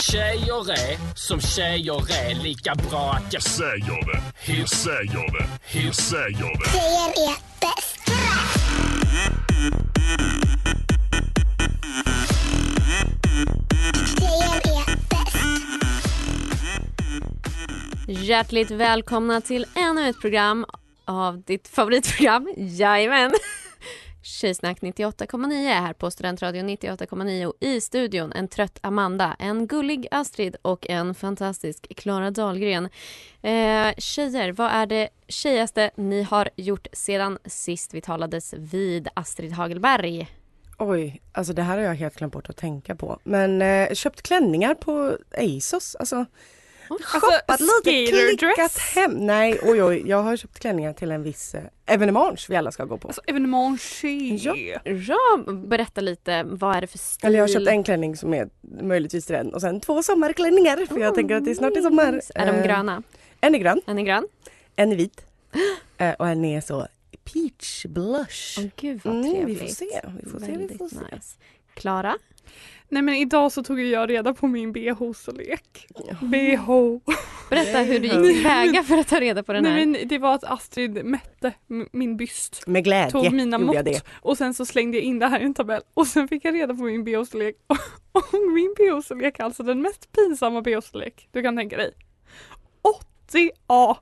Tjejer är som tjejer är lika bra att jag säger det. Jag säger det. Jag säger det. Tjejer är bäst. Hjärtligt välkomna till ännu ett program av ditt favoritprogram, jajamän. Tjejsnack 98,9 här på Studentradion 98,9 och i studion en trött Amanda, en gullig Astrid och en fantastisk Klara Dahlgren. Eh, tjejer, vad är det tjejigaste ni har gjort sedan sist vi talades vid Astrid Hagelberg? Oj, alltså det här har jag helt glömt bort att tänka på. Men eh, köpt klänningar på ASOS. Alltså, shoppat lite, klickat skaterdress. hem. Nej, oj oj, jag har köpt klänningar till en viss eh, evenemang vi alla ska gå på. Alltså evenemangstjej. Ja. Ja, berätta lite, vad är det för stil? Eller jag har köpt en klänning som är möjligtvis till den och sen två sommarklänningar för jag tänker att det är snart är sommar. Är de Eh, gröna? En är grön, En är grön? en är vit eh, och en är så peach blush. Åh gud vad Mm, trevligt. vi får se, vi får se, vi Väldigt får se. nice. Klara? Nej men idag så tog jag reda på min bh-storlek. BH. Berätta hur du gick tillväga för att ta reda på den här. Nej men det var att Astrid mätte min byst. Med glädje Tog mina gjorde mått jag det. och sen så slängde jag in det här i en tabell och sen fick jag reda på min bh-storlek. Och min bh-storlek är alltså den mest pinsamma bh-storlek du kan tänka dig. 80A.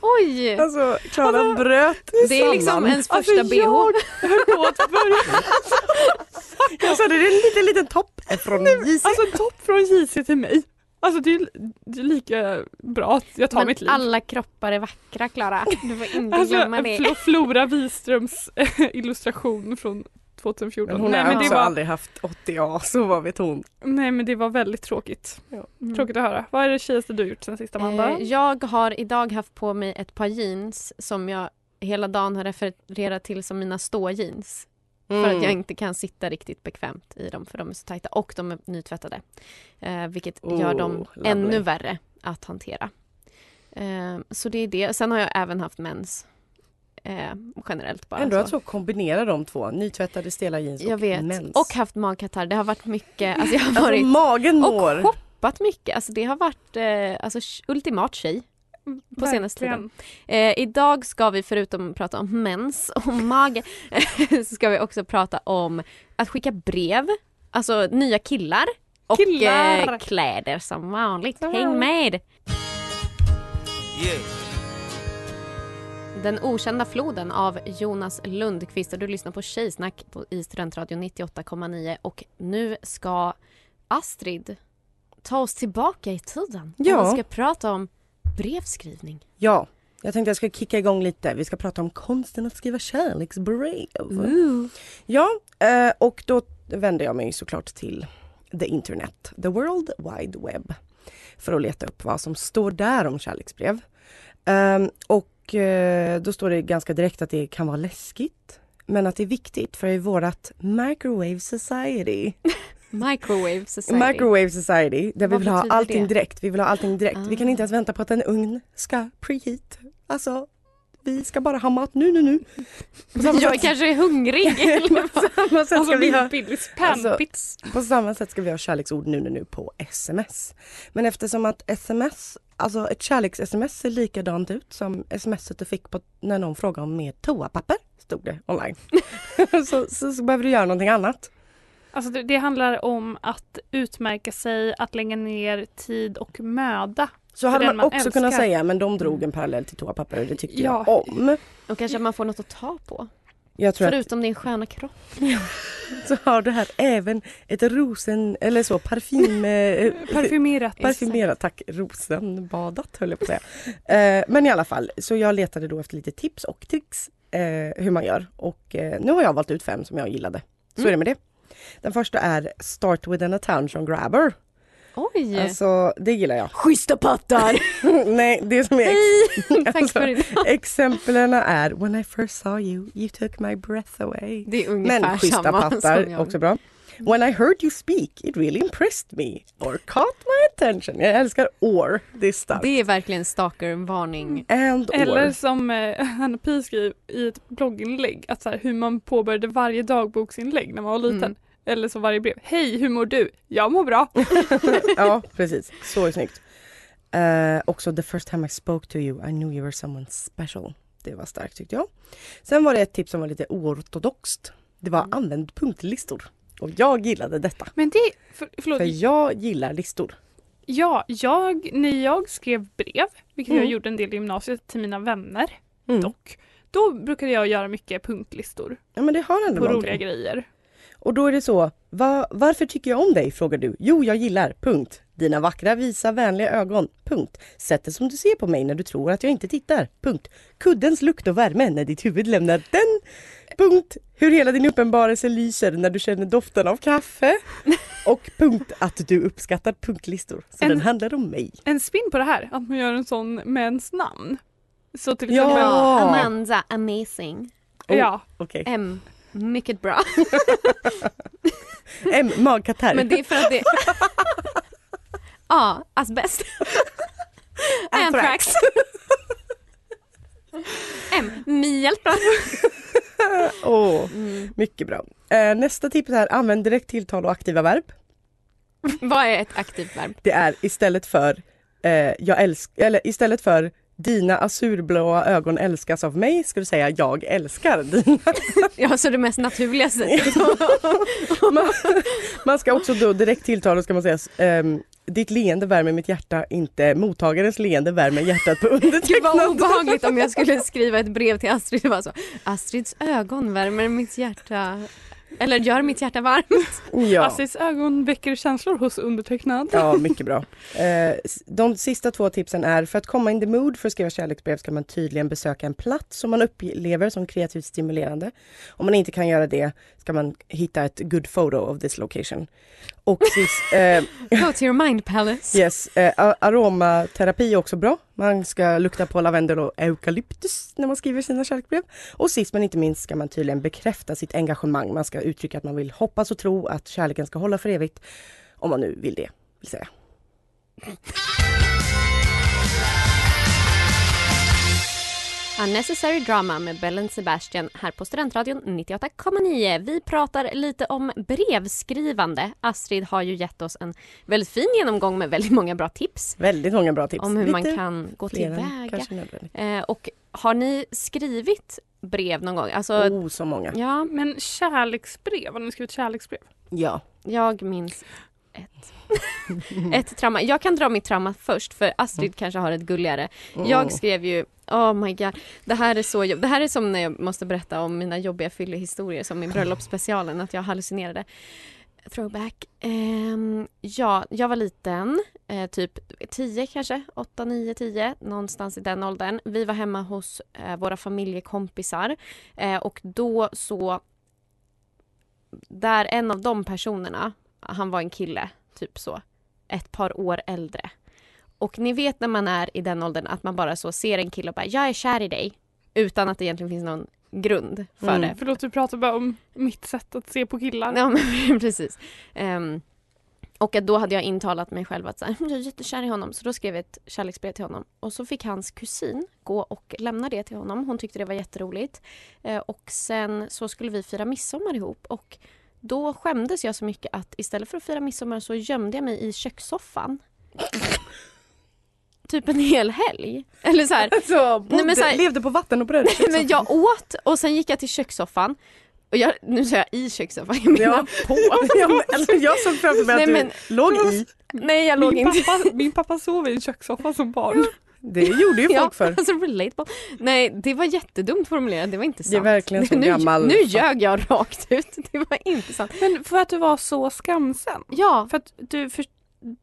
Oj! Alltså Klara bröt Det är liksom samman. ens första Alltså bh. jag höll på att börja Jag sa det, det är en liten liten topp från JC. Alltså en topp från JC till mig. Alltså det är, det är lika bra att jag tar Men mitt liv. alla kroppar är vackra Klara. Du får inte Alltså glömma det. Flo- Flora Wiströms eh, illustration från 2014. Men hon nej, har men det alltså var, aldrig haft 80A, så vad vet hon? nej men det var väldigt tråkigt. Mm. Tråkigt att höra. Vad är det tjejigaste du gjort sen sista Amanda? Eh, Jag har idag haft på mig ett par jeans som jag hela dagen har refererat till som mina ståjeans. För att jag inte kan sitta riktigt bekvämt i dem för de är så tajta och de är nytvättade. Eh, vilket gör Oh, dem lovely. ännu värre att hantera. Eh, så det är det. Sen har jag även haft mens. Eh, generellt bara. Ändå så. att så kombinera de två, nytvättade stela jeans Jag och vet. mens. Och haft magkatarr. Det har varit mycket. Alltså jag har alltså varit magen och mår. shoppat mycket. Alltså det har varit eh, alltså, ultimat tjej på senaste tiden. Eh, idag ska vi förutom prata om mens och mage så ska vi också prata om att skicka brev, alltså nya killar och Killar! Eh, kläder som vanligt. Som Häng med! Den okända floden av Jonas Lundqvist och du lyssnar på Tjejsnack på, i Studentradion 98,9 och nu ska Astrid ta oss tillbaka i tiden. Ja. Och vi ska prata om brevskrivning. Ja, jag tänkte jag ska kicka igång lite. Vi ska prata om konsten att skriva kärleksbrev. Ja, eh, och då vänder jag mig såklart till the internet, the world wide web. För att leta upp vad som står där om kärleksbrev. Ehm, och eh, då står det ganska direkt att det kan vara läskigt. Men att det är viktigt för i vårat microwave society. Microwave Society. Microwave society, där vi Vad vill ha allting det? direkt. Vi vill ha allting direkt. Vi kan Ah. inte ens vänta på att en ugn ska preheat. Alltså, vi ska bara ha mat nu, nu, nu. Jag sätt- kanske är hungrig. på samma sätt Alltså ska vi ha Alltså, på samma sätt ska vi ha kärleksord nu, nu, nu på sms. Men eftersom att sms, alltså ett kärleks-sms ser likadant ut som smset du fick på när någon frågar om mer toapapper. stod det online. så, så, så behöver du göra någonting annat. Alltså det, det handlar om att utmärka sig, att lägga ner tid och möda. Så hade man, man också älskar. kunnat säga men de drog en parallell till toapapper och det tyckte Ja. jag om. Och kanske att man får något att ta på. Jag tror att Förutom din sköna kropp. så har du här även ett rosen eller så parfym eh, Parfymerat. Parfymerat, tack. Rosenbadat höll jag på att säga. Eh, men i alla fall, så jag letade då efter lite tips och tricks eh, hur man gör. Och eh, nu har jag valt ut fem som jag gillade. Så Mm. är det med det. Den första är Start with an attention grabber. Oj! Alltså det gillar jag. Schyssta pattar! Nej, det som är Hej! Alltså, exemplen är When I first saw you, you took my breath away. Det är ungefär Men schyssta samma pattar, som jag. också bra. When I heard you speak, it really impressed me. Or caught my attention. Jag älskar or, det är starkt. Det är verkligen stalker-varning. And Eller or. som eh, Hanna Pi skrev i ett blogginlägg, att så här, hur man påbörjade varje dagboksinlägg när man var liten. Mm. Eller så varje brev. Hej, hur mår du? Jag mår bra. ja, precis. Så snyggt. Uh, också the first time I spoke to you, I knew you were someone special. Det var starkt tyckte jag. Sen var det ett tips som var lite oortodoxt. Det var använd punktlistor. Och jag gillade detta. Men det, för, förlåt, För jag gillar listor. ja, jag, när jag skrev brev, vilket jag Mm. gjorde en del i gymnasiet till mina vänner Mm. dock, då brukade jag göra mycket punktlistor Ja men det har ändå på någonting. roliga grejer. Och då är det så, va, varför tycker jag om dig? frågar du. Jo, jag gillar, punkt. Dina vackra, visa, vänliga ögon, punkt. Sättet som du ser på mig när du tror att jag inte tittar, punkt. Kuddens lukt och värme när ditt huvud lämnar den, punkt. Hur hela din uppenbarelse lyser när du känner doften av kaffe. Och punkt att du uppskattar punktlistor. Så En- den handlar om mig. En spin på det här, att man gör en sån med ens namn. Så till Ja. exempel, Ja, Amanda, amazing. Oh. ja, Okej. M, mycket bra. M, magkatarr. Men det är för att det... A, asbest. Anthrax. M, mjältbra. Åh, Mm. mycket bra. Eh, nästa tips är använd direkt tilltal och aktiva verb. Vad är ett aktivt verb? Det är istället för eh, jag älsk eller istället för dina azurblåa ögon älskas av mig ska du säga jag älskar dina. Ja, så det mest naturliga sättet. man, man ska också då direkt tilltala ska man säga ehm, ditt leende värmer mitt hjärta, inte mottagarens leende värmer hjärtat på Gud vad obehagligt om jag skulle skriva ett brev till Astrid och bara så Astrids ögon värmer mitt hjärta eller gör mitt hjärta varmt. Ja. Astrids ögon väcker känslor hos undertecknad. Ja, mycket bra. Eh, de sista två tipsen är för att komma in the mood för att skriva kärleksbrev ska man tydligen besöka en plats som man upplever som kreativt stimulerande. Om man inte kan göra det ska man hitta ett good photo of this location. Och sist, eh, Go to your mind palace. yes, eh, aromaterapi är också bra. Man ska lukta på lavendel och eukalyptus när man skriver sina kärleksbrev. Och sist men inte minst ska man tydligen bekräfta sitt engagemang. Man ska uttrycka att man vill hoppas och tro att kärleken ska hålla för evigt. Om man nu vill det, vill säga. Unnecessary Drama med Bellen Sebastian här på Studentradion 98,9. Vi pratar lite om brevskrivande. Astrid har ju gett oss en väldigt fin genomgång med väldigt många bra tips Väldigt många bra tips. om hur man Lite kan gå tillväga. Eh, och har ni skrivit brev någon gång? Alltså, Oh, så många. ja, Men kärleksbrev, har ni skrivit kärleksbrev? Ja. jag minns ett. ett trauma. Jag kan dra mitt trauma först för Astrid kanske har ett gulligare. Jag skrev ju Oh my god, det här är så jobb- Det här är som när jag måste berätta om mina jobbiga fyllehistorier som i bröllopsspecialen, att jag hallucinerade. Throwback. Ehm, ja, jag var liten, eh, typ 10 kanske, 8, 9, 10, någonstans i den åldern. Vi var hemma hos eh, våra familjekompisar eh, och då så där en av de personerna, han var en kille, typ så, ett par år äldre. Och ni vet när man är i den åldern att man bara så ser en kille och bara “jag är kär i dig” utan att det egentligen finns någon grund för Mm. det. Förlåt, du pratar bara om mitt sätt att se på killar. Ja men precis. Ehm, och då hade jag intalat mig själv att så här, "Hm, jag är jättekär i honom. Så då skrev jag ett kärleksbrev till honom. Och så fick hans kusin gå och lämna det till honom. Hon tyckte det var jätteroligt. Eh, och sen så skulle vi fira midsommar ihop. Och då skämdes jag så mycket att istället för att fira midsommar så gömde jag mig i kökssoffan. Typ en hel helg. Eller så här, Alltså, bodde, men så här- levde på vatten och bröd. men jag åt och sen gick jag till kökssoffan. Och jag, nu säger jag i kökssoffan, jag menar Ja. på. Ja, men, eller jag såg framför mig att Nej, du men- låg i. Nej jag låg Min inte. pappa, min pappa sov i en kökssoffa som barn. Det gjorde ju Ja, folk förr. alltså relatable. Nej det var jättedumt formulerat, det var inte sant. Det är verkligen så nu, gammal- Nu ljög jag rakt ut, det var inte sant. Men för att du var så skamsen? Ja, För att du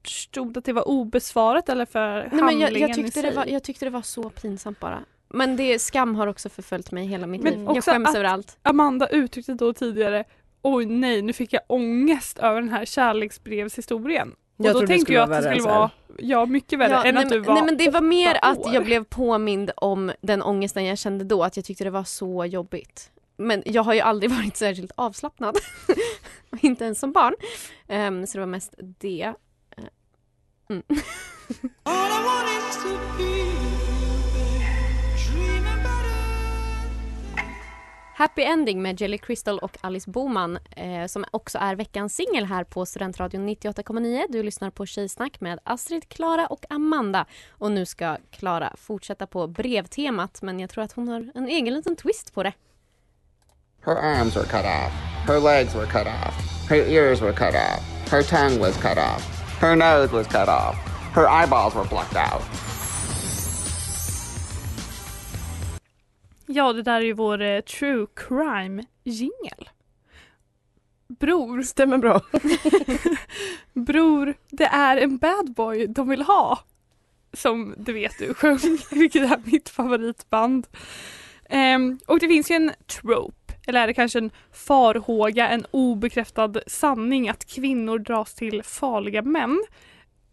förstod att det var obesvarat eller för nej, men handlingen jag, jag, tyckte i sig? det var, jag tyckte det var så pinsamt bara. Men det, skam har också förföljt mig hela mitt Men liv. Jag skäms över allt. Amanda uttryckte då tidigare Oj nej, nu fick jag ångest över den här kärleksbrevshistorien. Och Jag då tänkte jag att det skulle vara ja, mycket värre Ja, än nej, att du men- var nej men det var mer åtta att år. jag blev påmind om den ångesten jag kände då, att jag tyckte det var så jobbigt. Men jag har ju aldrig varit särskilt avslappnad. Inte ens som barn. Ehm, så det var mest det. Mm. Happy Ending med Jelly Crystal och Alice Boman eh, som också är veckans singel här på Studentradion 98,9. Du lyssnar på Tjejsnack med Astrid, Klara och Amanda. Och nu ska Klara fortsätta på brevtemat men jag tror att hon har en egen liten twist på det. Her arms were cut off. Her legs were cut off. Her ears were cut off. Her tongue was cut off. Her nose was cut off. Her eyeballs were plucked out. Ja, det där är ju vår eh, true crime jingel. Bror, Stämmer bra. bror, det är en bad boy de vill ha. Som du vet du sjöng, vilket är mitt favoritband. Ehm, och det finns ju en trope, eller är det kanske en farhåga, en obekräftad sanning att kvinnor dras till farliga män.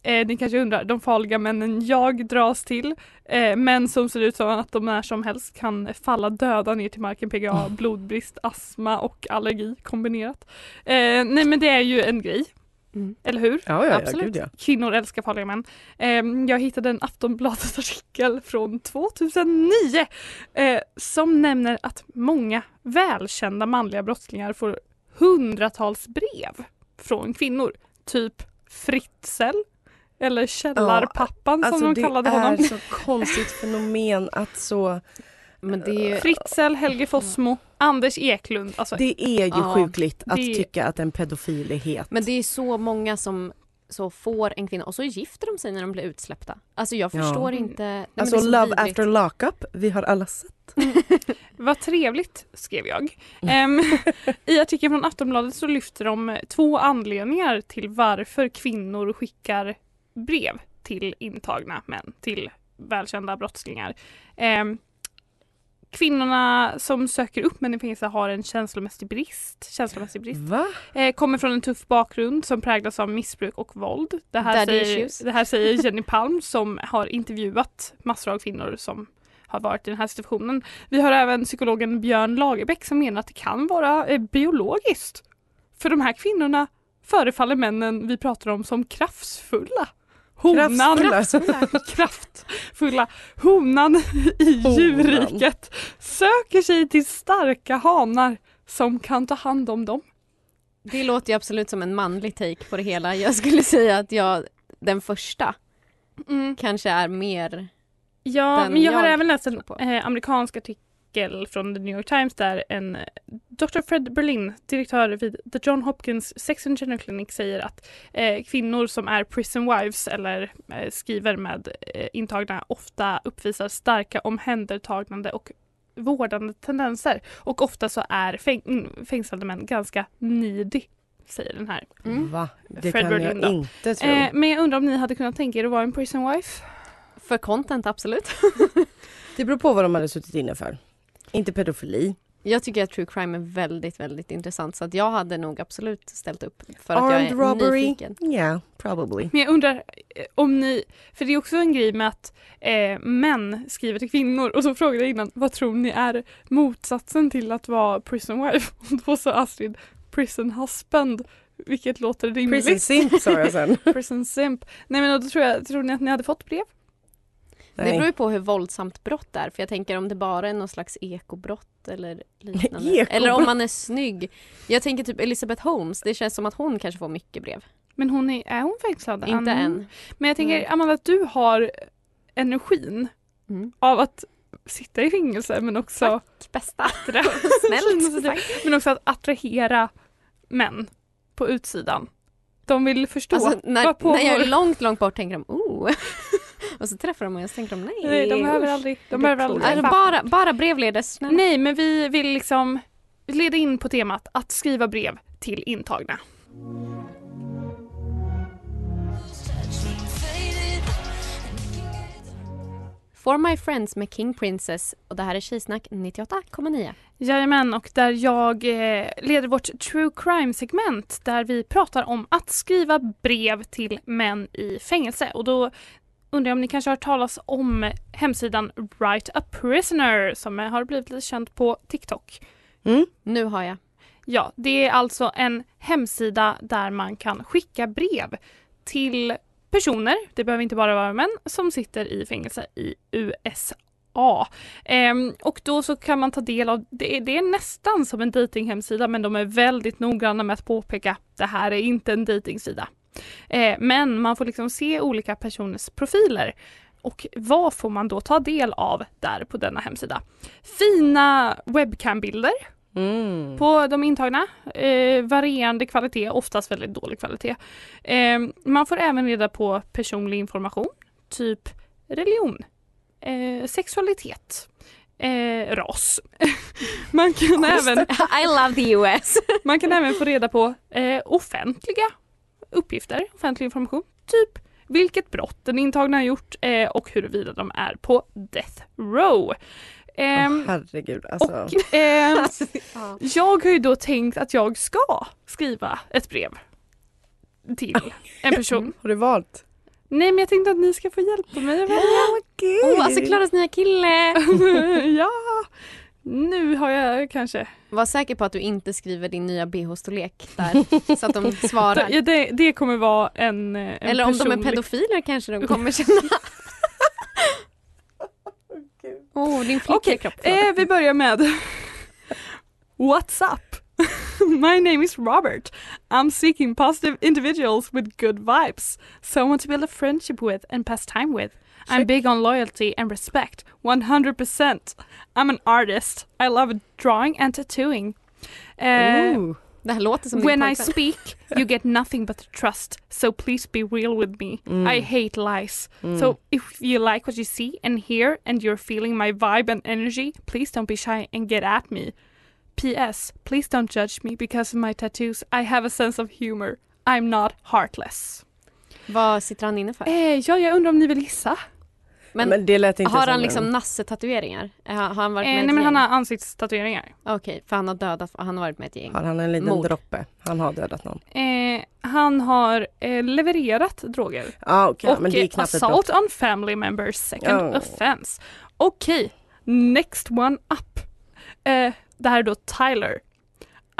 Eh, ni kanske undrar, de farliga männen jag dras till, eh, män som ser ut som att de när som helst kan falla döda ner till marken, PGA, blodbrist, astma och allergi kombinerat. Eh, nej men det är ju en grej, Mm. eller hur? Ja, ja, ja, Absolut. gud ja. Kvinnor älskar farliga män. Eh, jag hittade en Aftonbladet-artikel från 2009 eh, som nämner att många välkända manliga brottslingar får hundratals brev från kvinnor. Typ Fritzl eller Källarpappan som Alltså de det kallade är honom. så konstigt fenomen att så, Men det. Fritzl, Helge Fossmo, Anders Eklund. Alltså, det är ju Ja, sjukligt att det- tycka att en pedofil är het. Men det är så många som så får en kvinna och så gifter de sig när de blir utsläppta. Alltså jag Ja. förstår inte. Nej, Alltså Love vidrigt. after lockup, vi har alla sett. Vad trevligt, skrev jag. Ehm, I artikeln från Aftonbladet så lyfter de två anledningar till varför kvinnor skickar brev till intagna män, till välkända brottslingar. Ehm, kvinnorna som söker upp män i fängelse har en känslomässig brist. Känslomässig brist. Va? Eh, kommer från en tuff bakgrund som präglas av missbruk och våld. Det här, Daddy säger, issues. det här säger Jenny Palm som har intervjuat massor av kvinnor som har varit i den här situationen. Vi har även psykologen Björn Lagerbäck som menar att det kan vara eh, biologiskt. För de här kvinnorna förefaller männen vi pratar om som kraftfulla. Honan, Kraftfulla. kraftfulla. Honan i Honan. djurriket söker sig till starka hanar som kan ta hand om dem. Det låter ju absolut som en manlig take på det hela. Jag skulle säga att jag, den första Mm. kanske är mer Ja, men jag har jag även läst en eh, amerikansk artikel från The New York Times där en eh, Dr. Fred Berlin, direktör vid The John Hopkins Sex and Gender Clinic säger att eh, kvinnor som är prison wives eller eh, skriver med eh, intagna ofta uppvisar starka omhändertagande och vårdande tendenser och ofta så är fäng- fängslade män ganska needy, säger den här. mm. Va? Det Fred kan Berlin jag då. inte tro. Eh, men jag undrar om ni hade kunnat tänka er att vara en prison wife? för content absolut. Det beror på vad de hade suttit inne för. Inte pedofili. Jag tycker att true crime är väldigt, väldigt intressant så att jag hade nog absolut ställt upp för att Armed jag är robbery? nyfiken. Yeah, probably. Men jag undrar eh, om ni, för det är också en grej med att eh, män skriver till kvinnor och så frågade jag innan, vad tror ni är motsatsen till att vara prison wife? Och då sa Astrid prison husband, vilket låter rimligt. Prison simp sa jag sen. prison simp. Nej men då tror jag, tror ni att ni hade fått brev? Det Nej. beror ju på hur våldsamt brott är för jag tänker om det bara är någon slags ekobrott eller liknande. Ekobrott? eller om man är snygg. Jag tänker typ Elizabeth Holmes, det känns som att hon kanske får mycket brev. Men hon är, är hon fängslad? Inte än. Men jag tänker Mm. Amanda att du har energin Mm. av att sitta i fängelse men också Tack bästa. Snällt. Tack. men också att attrahera män på utsidan. De vill förstå Alltså, när, när jag är långt, långt bort tänker de oh. Och så träffar de mig och så tänker de nej. Nej, de behöver aldrig, de behöver aldrig. Alltså, bara, bara brevledes. snälla. Nej, men vi vill liksom leda in på temat att skriva brev till intagna. For My Friends med King Princess och det här är Tjejsnack 98,9. Jajamän, och där jag eh, leder vårt true crime-segment där vi pratar om att skriva brev till män i fängelse. Och då undrar jag om ni kanske har hört talas om hemsidan Write a Prisoner som har blivit lite känd på TikTok. Mm. Nu har jag. Ja, det är alltså en hemsida där man kan skicka brev till personer, det behöver inte bara vara män, som sitter i fängelse i USA. Ehm, och då så kan man ta del av, det är, det är nästan som en datinghemsida men de är väldigt noggranna med att påpeka det här är inte en datingsida. Eh, men man får liksom se olika personers profiler. Och vad får man då ta del av där på denna hemsida? Fina webcambilder Mm. på de intagna. Eh, varierande kvalitet, oftast väldigt dålig kvalitet. Eh, man får även reda på personlig information, typ religion, eh, sexualitet, eh, ras. man, kan även, I love the US. man kan även få reda på eh, offentliga uppgifter, offentlig information, typ vilket brott den intagna har gjort eh, och huruvida de är på death row. Ehm, Åh, herregud alltså. och ja. jag har ju då tänkt att jag ska skriva ett brev till en person. Har du valt? Nej men jag tänkte att ni ska få hjälpa mig. Okej. Oh, alltså Klaras nya kille. ja, nu har jag kanske. Var säker på att du inte skriver din nya bh-storlek där så att de svarar. Ja, det, det kommer vara en, en Eller om de är personlig- pedofiler kanske de kommer känna. Åh, oh, din Okej, flickkropp. eh, vi börjar med What's up? My name is Robert. I'm seeking positive individuals with good vibes. Someone to build a friendship with and pass time with. I'm big on loyalty and respect. 100%. I'm an artist. I love drawing and tattooing. Eh, Ooh. Det här låter som when I speak, you get nothing but trust. So please be real with me. Mm. I hate lies. Mm. So if you like what you see and hear and you're feeling my vibe and energy, please don't be shy and get at me. P.S. Please don't judge me because of my tattoos. I have a sense of humor. I'm not heartless. Vad sitter han inne för? Eh, ja, jag undrar om ni vill gissa? Men, men det lät inte har han en- liksom Nasse-tatueringar? Har han varit Eh, med nej men han har ansiktstatueringar. Okej, för han har dödat, han har varit med i ett gäng. Har han en liten Mord. droppe? Han har dödat någon. Eh, han har eh, levererat droger. Ah, okay. och men det är knappt ett assault on family members second Oh. offense. Okej, next one up. Eh, det här är då Tyler.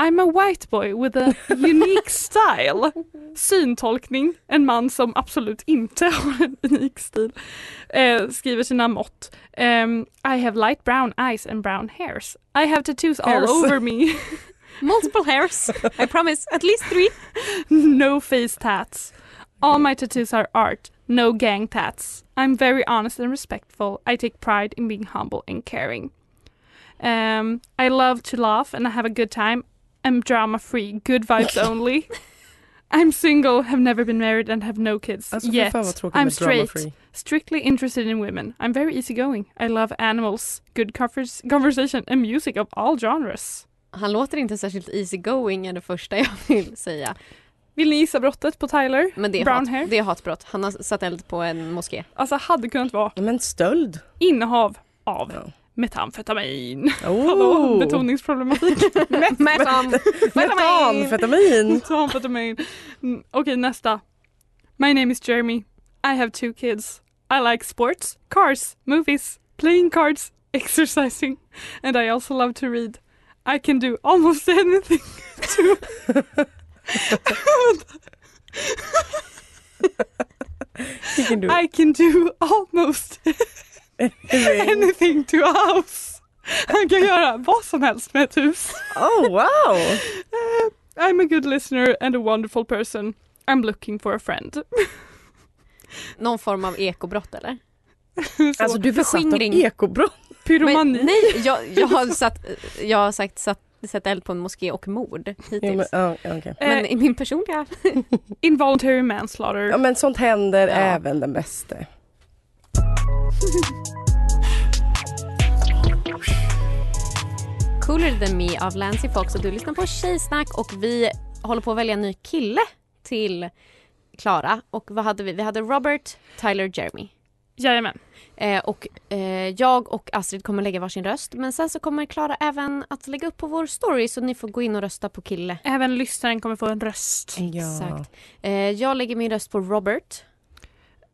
I'm a white boy with a unique style. Syntolkning, en man som absolut inte har en unik stil. Eh, skriver sina mått. Ehm, I have light brown eyes and brown hairs. I have tattoos all Hairs. over me. Multiple hairs, I promise, at least three. no face tats. All my tattoos are art, no gang tats. I'm very honest and respectful. I take pride in being humble and caring. Um, I love to laugh and I have a good time. I'm drama free, good vibes only. I'm single, have never been married and have no kids Alltså yet. fan vad tråkigt I'm med drama straight, free. strictly interested in women. I'm very easygoing. I love animals, good convers- conversation and music of all genres. Han låter inte särskilt easy going är det första jag vill säga. Vill ni gissa brottet på Tyler? Men det är, Brown hat, hair? det är hatbrott. Han har satt eld på en moské. Alltså hade kunnat vara Men stöld. innehav av Ja. Metamfetamin. Oh. Hallå, betoningsproblematik. Metam. Metanfetamin. Metamfetamin. Mm, Okej, nästa. My name is Jeremy. I have two kids. I like sports, cars, movies, playing cards, exercising, and I also love to read. I can do almost anything to I can do almost anything. to a house. Han kan göra vad som helst med ett hus. Oh wow! Uh, I'm a good listener and a wonderful person. I'm looking for a friend. Någon form av ekobrott eller? Så, Alltså du Förskingring. ekobrott. pyromani. Men, nej, jag, jag har, satt, jag har sagt satt, sett eld på en moské och mord hittills. Ja, men, ja, ja, okej. Men Eh, i min personliga... involuntary manslaughter. ja men sånt händer Ja. även den bäste. Cooler than me av Lancy Fox och du lyssnar på Tjejsnack och vi håller på att välja en ny kille till Klara. Och vad hade vi? Vi hade Robert, Tyler, Jeremy. Jajamän. Eh, och eh, jag och Astrid kommer lägga varsin röst men sen så kommer Klara även att lägga upp på vår story så ni får gå in och rösta på kille. Även lyssnaren kommer få en röst. Exakt. Eh, jag lägger min röst på Robert.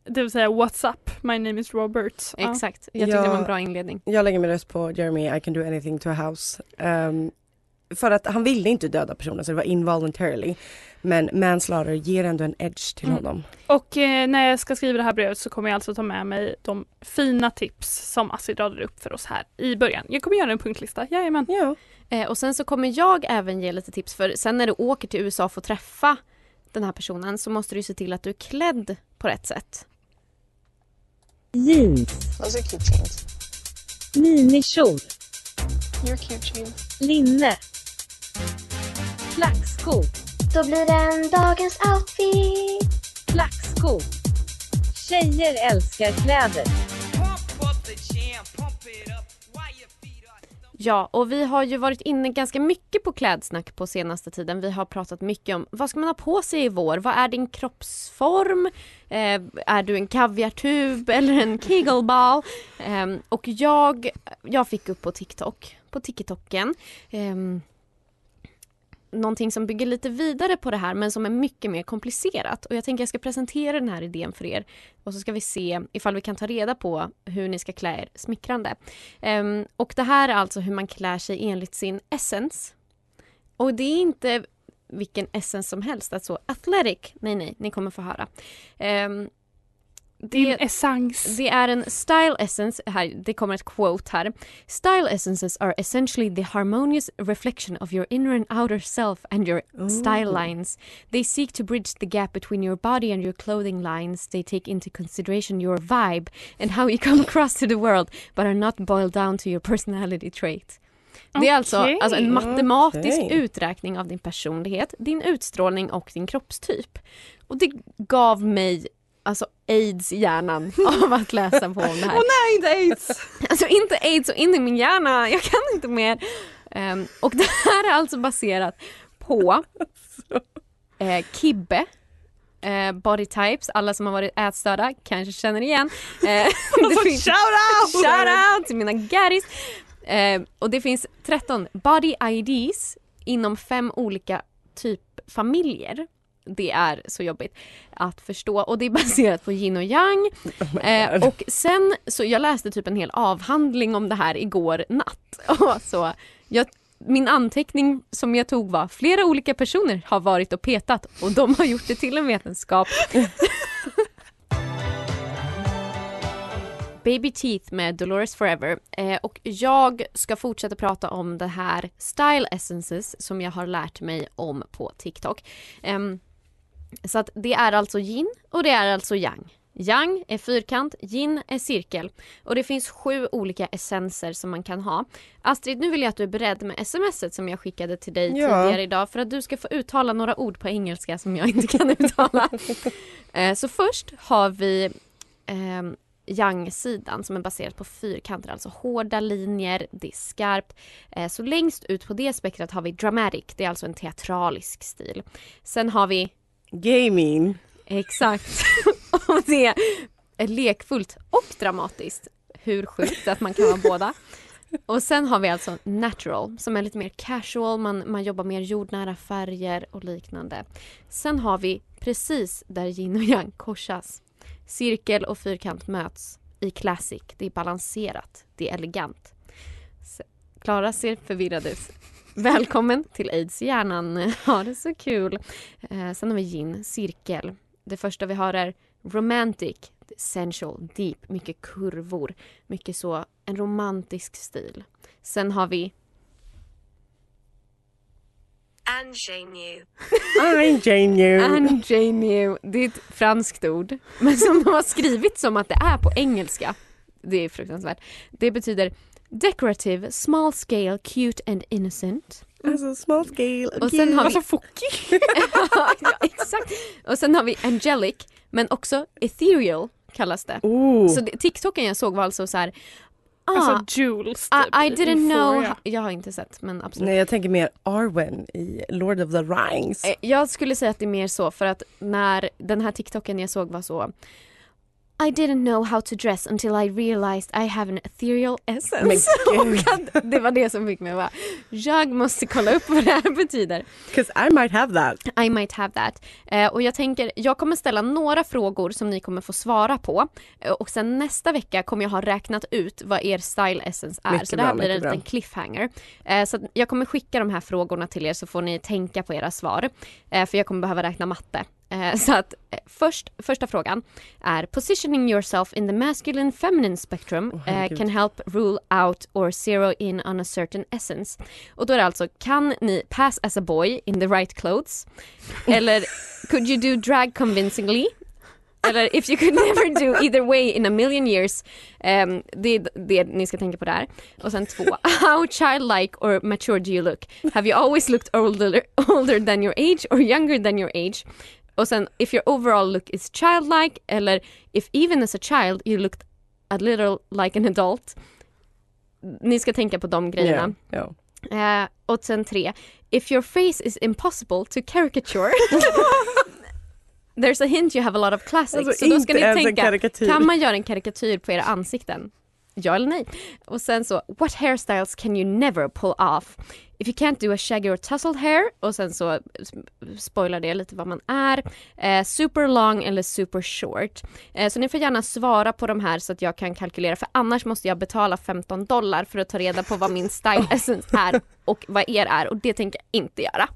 Det vill säga what's up, my name is Robert. Ja. Exakt. Jag tyckte det var en bra inledning. Jag lägger min röst på Jeremy, I can do anything to a house. Ehm, för att han ville inte döda personen så det var involuntarily. Men manslaughter ger ändå en edge till Mm. honom. Och eh, när jag ska skriva det här brevet så kommer jag alltså ta med mig de fina tips som Astrid radade upp för oss här i början. Jag kommer göra en punktlista, jajamän. Ja. Eh, och sen så kommer jag även ge lite tips för sen när du åker till USA för att träffa den här personen så måste du se till att du är klädd på rätt sätt. Jeans. Those are cute jeans. Minikjol. You're cute jeans. Linne. Klackskor. Då blir det dagens outfit. Klackskor. Tjejer älskar kläder. Ja, och vi har ju varit inne ganska mycket på klädsnack på senaste tiden. Vi har pratat mycket om vad ska man ha på sig i vår? Vad är din kroppsform? Eh, är du en kaviartub eller en kegelball? Eh, och jag, jag fick upp på TikTok, på TikToken, eh, någonting som bygger lite vidare på det här men som är mycket mer komplicerat. Och jag tänker jag ska presentera den här idén för er och så ska vi se ifall vi kan ta reda på hur ni ska klä er smickrande. Um, och det här är alltså hur man klär sig enligt sin essence. Och det är inte vilken essence som helst, alltså athletic. Nej, nej, ni kommer få höra. Um, din essens. det är en style essence, här, det kommer ett quote här. Style essences are essentially the harmonious reflection of your inner and outer self and your style lines. They seek to bridge the gap between your body and your clothing lines. They take into consideration your vibe and how you come across to the world but are not boiled down to your personality trait. Det är alltså, Okej. alltså en matematisk Okej. uträkning av din personlighet, din utstrålning och din kroppstyp. Och det gav mig alltså aids i hjärnan av att läsa på om det här. Åh nej, inte aids! Alltså inte aids och in i min hjärna, jag kan inte mer. Ehm, och det här är alltså baserat på eh, Kibbe, eh, body types, alla som har varit ätstörda kanske känner igen. Eh, det finns- Shout out! Shout out till mina garis! Eh, och det finns 13 body IDs inom fem olika typ familjer. Det är så jobbigt att förstå och det är baserat på yin och yang. Eh, och sen så jag läste typ en hel avhandling om det här igår natt. Och så jag, min anteckning som jag tog var flera olika personer har varit och petat och de har gjort det till en vetenskap. Baby Teeth med Dolores Forever. Eh, och jag ska fortsätta prata om det här Style Essences som jag har lärt mig om på TikTok. Ehm, så att det är alltså yin och det är alltså yang. Yang är fyrkant, yin är cirkel. Och det finns sju olika essenser som man kan ha. Astrid, nu vill jag att du är beredd med smset som jag skickade till dig Ja. tidigare idag för att du ska få uttala några ord på engelska som jag inte kan uttala. eh, så först har vi ehm, yang-sidan som är baserad på fyrkanter, alltså hårda linjer, det är skarpt. Eh, så längst ut på det spektrat har vi dramatic, det är alltså en teatralisk stil. Sen har vi Gaming. Exakt. och det är lekfullt och dramatiskt. Hur sjukt att man kan vara båda. Och sen har vi alltså natural som är lite mer casual, man, man jobbar mer jordnära färger och liknande. Sen har vi precis där yin och yang korsas. Cirkel och fyrkant möts i classic. Det är balanserat, det är elegant. Klara ser förvirrad ut. Välkommen till Aids i hjärnan. Ha det så kul. Eh, sen har vi yin, cirkel. Det första vi har är romantic, sensual, deep, mycket kurvor, mycket så en romantisk stil. Sen har vi. Ingenue. Ingenue. Det är ett franskt ord, men som de har skrivit som att det är på engelska. det är fruktansvärt. Det betyder decorative, small scale, cute and innocent. Alltså small scale. Och sen har vi... Alltså Focki. ja, exakt. Och sen har vi angelic, men också ethereal kallas det. Oh. Så det, TikToken jag såg var alltså så här. Ah, Alltså Jules typ, I, I didn't know. Jag har inte sett men absolut. Nej jag tänker mer Arwen i Lord of the Rings. Eh, Jag skulle säga att det är mer så för att när den här TikToken jag såg var så I didn't know how to dress until I realized I have an ethereal essence. Och det var det som fick mig att bara, jag måste kolla upp vad det här betyder. 'Cause I might have that. I might have that. Eh, och jag tänker, jag kommer ställa några frågor som ni kommer få svara på. Eh, och sen nästa vecka kommer jag ha räknat ut vad er style essence är. Mycket så det här bra, blir en liten cliffhanger. Eh, så jag kommer skicka de här frågorna till er så får ni tänka på era svar. Eh, för jag kommer behöva räkna matte. Eh, så att eh, först, första frågan är Positioning yourself in the masculine feminine spectrum eh, herregud. can help rule out or zero in on a certain essence. Och då är det alltså, kan ni pass as a boy in the right clothes? Eller could you do drag convincingly? Eller if you could never do either way in a million years. Um, det är det ni ska tänka på där. Och sen två. How childlike or mature do you look? Have you always looked older, older than your age or younger than your age? Och sen if your overall look is childlike eller if even as a child you looked a little like an adult. Ni ska tänka på de grejerna. Ja, ja. Eh, och sen tre. If your face is impossible to caricature. There's a hint you have a lot of classics. Alltså, så då ska ni tänka, kan man göra en karikatyr på era ansikten? Ja eller nej? Och sen så, what hairstyles can you never pull off? If you can't do a shaggy or tousled hair, och sen så spoilar det lite vad man är. Eh, super long eller super short. Eh, så ni får gärna svara på de här så att jag kan kalkylera för annars måste jag betala 15 dollar för att ta reda på vad min style essence är och vad er är och det tänker jag inte göra.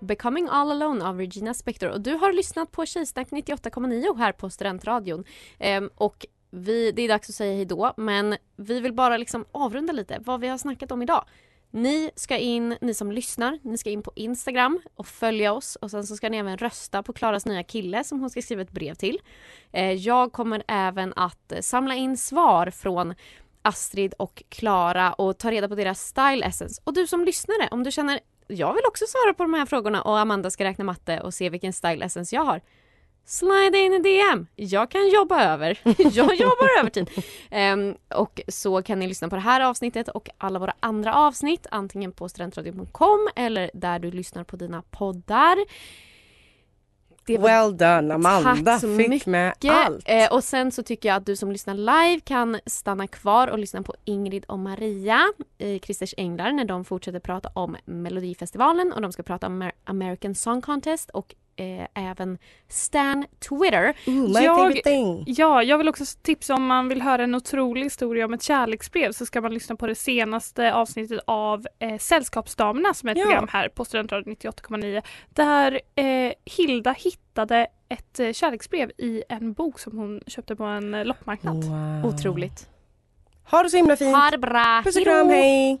Becoming All Alone av Regina Spektor och du har lyssnat på Tjejsnack 98,9 här på Studentradion. Ehm, och vi, det är dags att säga hejdå men vi vill bara liksom avrunda lite vad vi har snackat om idag. Ni ska in, ni som lyssnar, ni ska in på Instagram och följa oss och sen så ska ni även rösta på Klaras nya kille som hon ska skriva ett brev till. Eh, jag kommer även att eh, samla in svar från Astrid och Klara och ta reda på deras style essence. Och du som lyssnare, om du känner jag vill också svara på de här frågorna och Amanda ska räkna matte och se vilken style essence jag har. Slide in i DM. Jag kan jobba över. Jag jobbar övertid. Um, ehm, och så kan ni lyssna på det här avsnittet och alla våra andra avsnitt antingen på studentradion.com eller där du lyssnar på dina poddar. Det var- Well done Amanda, Tack så fick mycket. med allt. Eh, och sen så tycker jag att du som lyssnar live kan stanna kvar och lyssna på Ingrid och Maria i Christers Änglar när de fortsätter prata om Melodifestivalen och de ska prata om Amer- American Song Contest och eh, även Stan Twitter. Ooh, my favorite thing. Ja, jag vill också tipsa om man vill höra en otrolig historia om ett kärleksbrev så ska man lyssna på det senaste avsnittet av eh, Sällskapsdamerna som är ett Ja. program här på Studentradion 98,9 där eh, Hilda hittade ett eh, kärleksbrev i en bok som hon köpte på en eh, loppmarknad. Wow. Otroligt. Ha det så himla fint. Ha det bra. Puss och kram, hej.